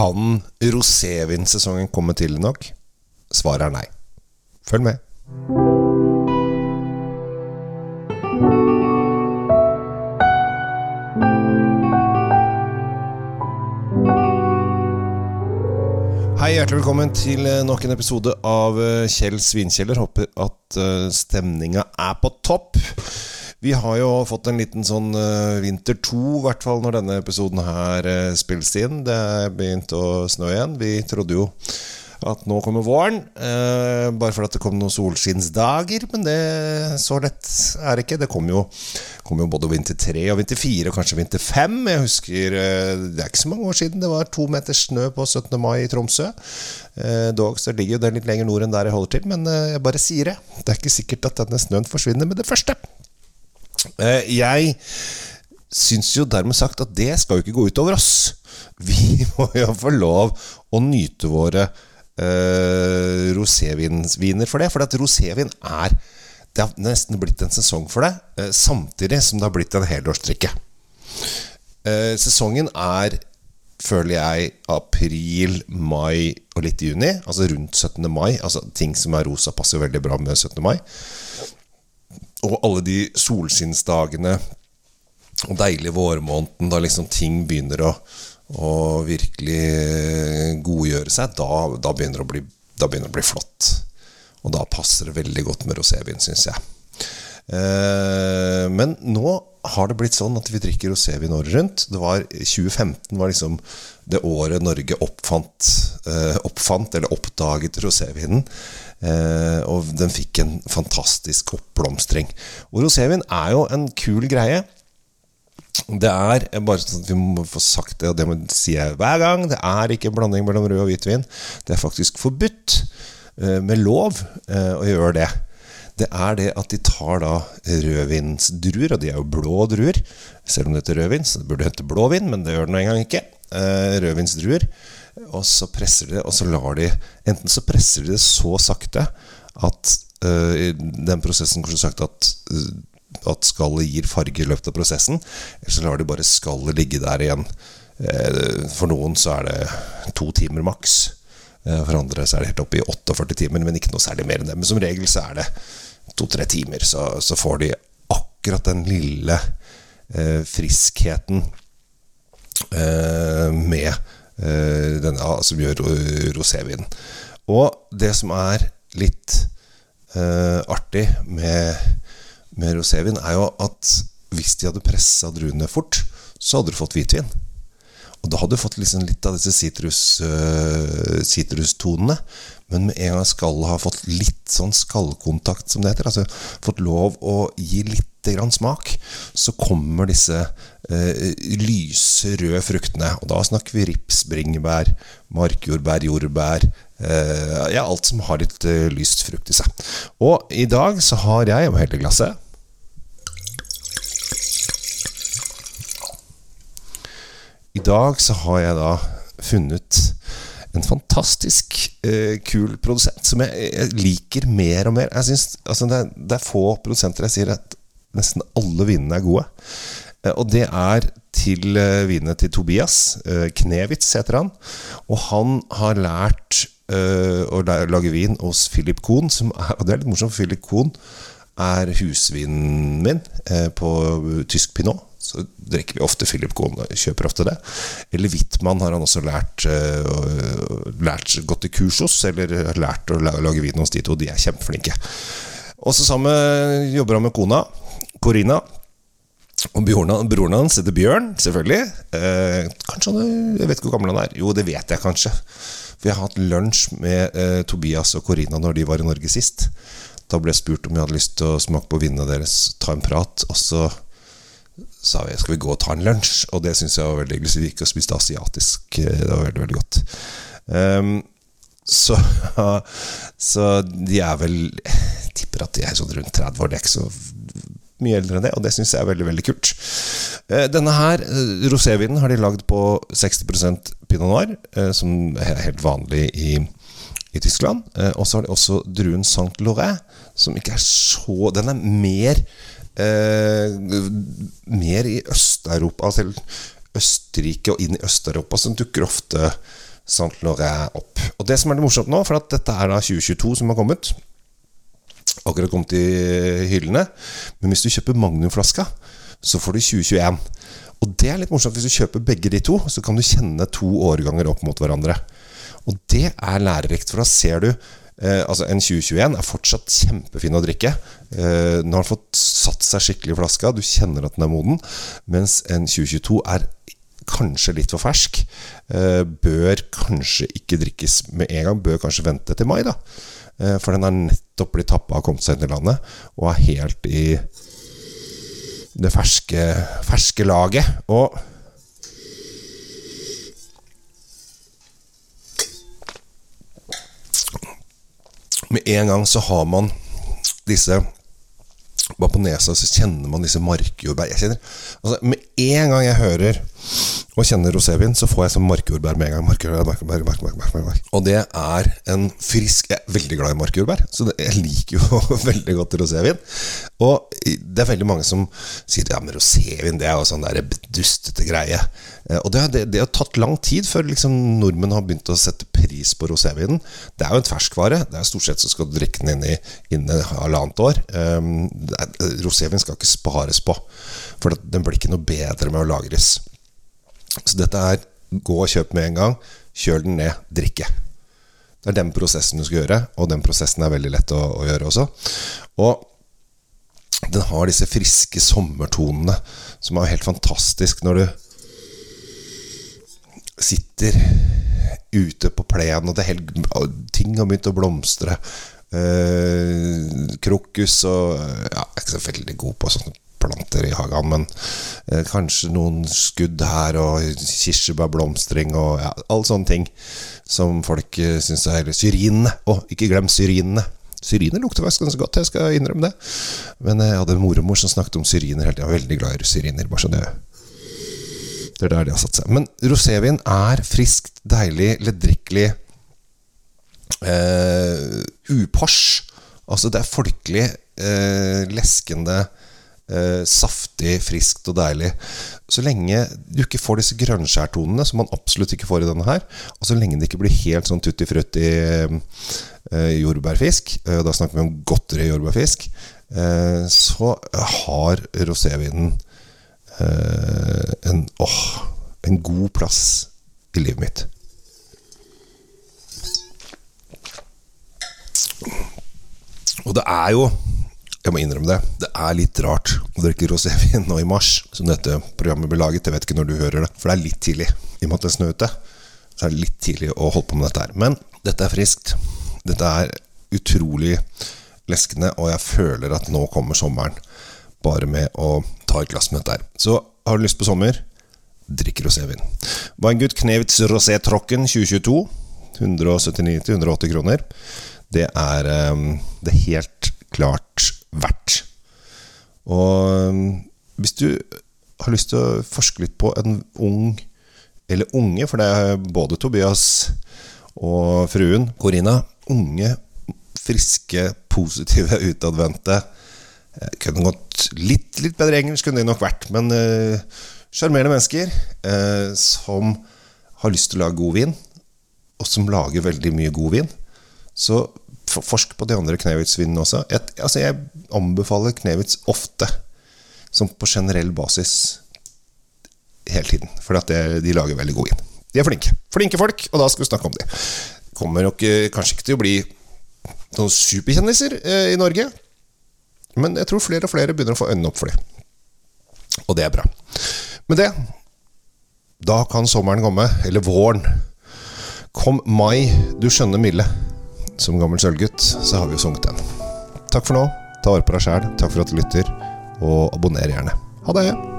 Kan rosévinsesongen komme tidlig nok? Svaret er nei. Følg med. Hei, hjertelig velkommen til eh, nok en episode av eh, Kjell Svinkjeller. Håper at uh, stemninga er på topp. Vi har jo fått en liten sånn uh, vinter to, i hvert fall når denne episoden her uh, spilles inn. Det er begynt å snø igjen. Vi trodde jo at nå kommer våren. Eh, bare fordi det kom noen solskinnsdager. Men det, så lett er det ikke. Det kom jo, kom jo både vinter tre og vinter fire, og kanskje vinter fem. Jeg husker eh, Det er ikke så mange år siden det var to meter snø på 17. mai i Tromsø. Eh, dog så ligger jo det litt lenger nord enn der jeg holder til, men eh, jeg bare sier det. Det er ikke sikkert at denne snøen forsvinner med det første. Eh, jeg syns jo dermed sagt at det skal jo ikke gå utover oss. Vi må jo få lov å nyte våre eh, roséviner for det. For at rosévin er Det har nesten blitt en sesong for det, eh, samtidig som det har blitt en helårsdrikke. Eh, sesongen er, føler jeg, april, mai og litt juni. Altså rundt 17. mai. Altså Ting som er rosa, passer veldig bra med 17. mai. Og alle de solskinnsdagene og deilige vårmåneden da liksom ting begynner å å virkelig godgjøre seg, da, da, begynner bli, da begynner det å bli flott. Og da passer det veldig godt med rosévin, syns jeg. Eh, men nå har det blitt sånn at vi drikker rosévin året rundt. Det var 2015 var liksom det året Norge oppfant, eh, oppfant eller oppdaget rosévinen. Eh, og den fikk en fantastisk oppblomstring. Og rosévin er jo en kul greie. Det er bare sånn at vi må få sagt det, og det må si jeg hver gang. Det er ikke blanding mellom rød og hvitvin. Det er faktisk forbudt, med lov, å gjøre det. Det er det at de tar da rødvinsdruer, og de er jo blå druer. Selv om det heter rødvin, så det burde hete blåvin, men det gjør det nå engang ikke. Rødvinsdruer. Og så presser de det, og så lar de Enten så presser de det så sakte at i den prosessen kanskje sagt at at skallet gir farge i løpet av prosessen. Eller så lar de bare skallet ligge der igjen. For noen så er det to timer maks. For andre så er det helt oppe i 48 timer, men ikke noe særlig mer enn det. Men som regel så er det to-tre timer, så, så, får de akkurat den lille eh, friskheten eh, med eh, denne som gjør rosévin. Og det som er litt artig med med rosévin, er jo at hvis de hadde pressa druene fort, så hadde du fått hvitvin. Og da hadde du fått liksom litt av disse sitrustonene. Uh, men med en gang skallet har fått litt sånn skallkontakt, som det heter, altså fått lov å gi litt grann smak, så kommer disse uh, lyse, røde fruktene. Og da snakker vi rips, bringebær, markjordbær, jordbær, uh, ja, alt som har litt lyst frukt i seg. Og i dag så har jeg, og hele glasset I dag så har jeg da funnet en fantastisk eh, kul produsent som jeg, jeg, liker mer og mer. Jeg synes, altså det, er, det, er, få produsenter jeg sier at nesten alle vinene er gode. Eh, og det er til eh, vinene til Tobias. Eh, Knevitz heter han. Og han har lært eh, å lage vin hos Philip Kohn, er, og det er litt morsomt, for Philip Kohn er husvinen min eh, på tysk pinot så drikker vi ofte Philip Kohn. Kjøper ofte det. Eller Wittmann har han også lært, uh, lært gått i kurs hos, eller lært å lage vin hos de to. De er kjempeflinke. Også sammen jobber han med kona, Corina. Og broren hans heter Bjørn, selvfølgelig. Eh, kanskje han Jeg vet ikke hvor gammel han er. Jo, det vet jeg kanskje. For jeg har hatt lunsj med eh, Tobias og Corina når de var i Norge sist. Da ble jeg spurt om jeg hadde lyst til å smake på vinene deres, ta en prat. Og så sa vi skal vi gå og ta en lunsj, og det syns jeg var veldig hyggelig. Så vi gikk og spiste asiatisk. Det var veldig, veldig godt. Um, så, så, de er vel Jeg tipper at de er sånn rundt 30 år. Det er ikke så mye eldre enn det, og det syns jeg er veldig veldig kult. Uh, denne her, uh, rosévinen, har de lagd på 60% pinot noir, som er helt vanlig i, i Tyskland. og så har de også druen Saint Laurin, som ikke er så Den er mer eh, mer i Øst-Europa, selv Østerrike og inn i Øst-Europa, som dukker ofte Saint Laurent opp. Og det som er det morsomt nå, for at dette er da 2022 som har kommet Akkurat kommet i hyllene. Men hvis du kjøper Magnum-flaska, så får du 2021. Og det er litt morsomt. Hvis du kjøper begge de to, så kan du kjenne to årganger opp mot hverandre. Og det er lærerikt, for da ser du Eh, altså En 2021 er fortsatt kjempefin å drikke. Eh, den har fått satt seg skikkelig i flaska, du kjenner at den er moden. Mens en 2022 er kanskje litt for fersk. Eh, bør kanskje ikke drikkes med en gang, bør kanskje vente til mai. da eh, For den har nettopp blitt tappa og kommet seg inn i landet, og er helt i det ferske, ferske laget. Og med en gang så har man disse Bare på nesa så kjenner man disse markjordbær. Jeg kjenner, altså Med en gang jeg hører og kjenner rosévin, så får jeg sånn markjordbær med en gang. Markjordbær, markjordbær, markjordbær, markjordbær. Og det er en frisk Jeg er veldig glad i markjordbær, så jeg liker jo veldig godt rosévin. Og det er veldig mange som sier ja, men rosévin det er jo sånn der dustete greie. Eh, og det, det, det, har tatt lang tid før liksom nordmenn har begynt å sette pris på rosévinen. Det er jo en ferskvare. Det er Stort sett så skal du drikke den inn i innen halvannet år. Um, rosévin skal ikke spares på, for den blir ikke noe bedre med å lagres. Så dette er gå og kjøp med en gang. Kjøl den ned, drikke. Det er den prosessen du skal gjøre, og den prosessen er veldig lett å, å gjøre også. Og den har disse friske sommertonene som er helt fantastisk når du sitter ute på plenen, og helt, ting har begynt å blomstre. Eh, krokus og ja, Jeg er ikke så veldig god på sånne planter i hagen, men eh, kanskje noen skudd her, og kirsebærblomstring og ja, alle sånne ting som folk eh, syns er Syrinene! Å, oh, ikke glem syrinene! Syriner lukter faktisk ganske godt, jeg skal innrømme det. Men jeg hadde en mormor som snakket om syriner hele tida. Veldig glad i syriner. bare så det Det er der de har satt seg. Men rosévin er friskt, deilig, leddrikkelig. Eh, upors. Altså, det er folkelig, eh, leskende eh, saftig, friskt og deilig. Så lenge du ikke får disse grønnskjærtonene, som man absolutt ikke får i denne her, og så lenge det ikke blir helt sånn tutti frutti eh, jordbærfisk, eh, da snakker vi om godteri jordbærfisk, eh, så har rosévinen eh, en, åh, en god plass i livet mitt. Og det er jo jeg må innrømme det. Det er litt rart å drikke rosévin nå i mars, som dette programmet blir laget. Jeg vet ikke når du hører det, for det er litt tidlig. I og med at det er snø ute, så er det litt tidlig å holde på med dette her. Men dette er friskt. Dette er utrolig leskende, og jeg føler at nå kommer sommeren bare med å ta et glass med dette her. Så har du lyst på sommer, drikk rosévin. Weingut Knevitz Rosé Trocken 2022. 179-180 kroner. Det er um, det helt klart verdt. Og um, hvis du har lyst til å forske litt på en ung eller unge, for det er både Tobias og fruen Corina unge, friske, positive, utadvendte. Eh, kunne gått litt, litt bedre engelsk, kunne de nok vært, men eh, sjarmerende uh, mennesker uh, som har lyst til å lage god vin, og som lager veldig mye god vin. Så Forsk på de andre Knevitz-vinene også. Jeg, altså jeg anbefaler Knevitz ofte. Som på generell basis hele tiden. For de lager veldig god vin. De er flinke. Flinke folk, og da skal vi snakke om de. Kommer nok eh, kanskje ikke til å bli noen superkjendiser eh, i Norge. Men jeg tror flere og flere begynner å få øynene opp for dem. Og det er bra. Med det Da kan sommeren komme. Eller våren. Kom mai, du skjønner milde som gammel sølvgutt, så har vi jo sunget den. Takk for nå. Ta vare på deg sjæl. Takk for at du lytter, og abonner gjerne. Ha det.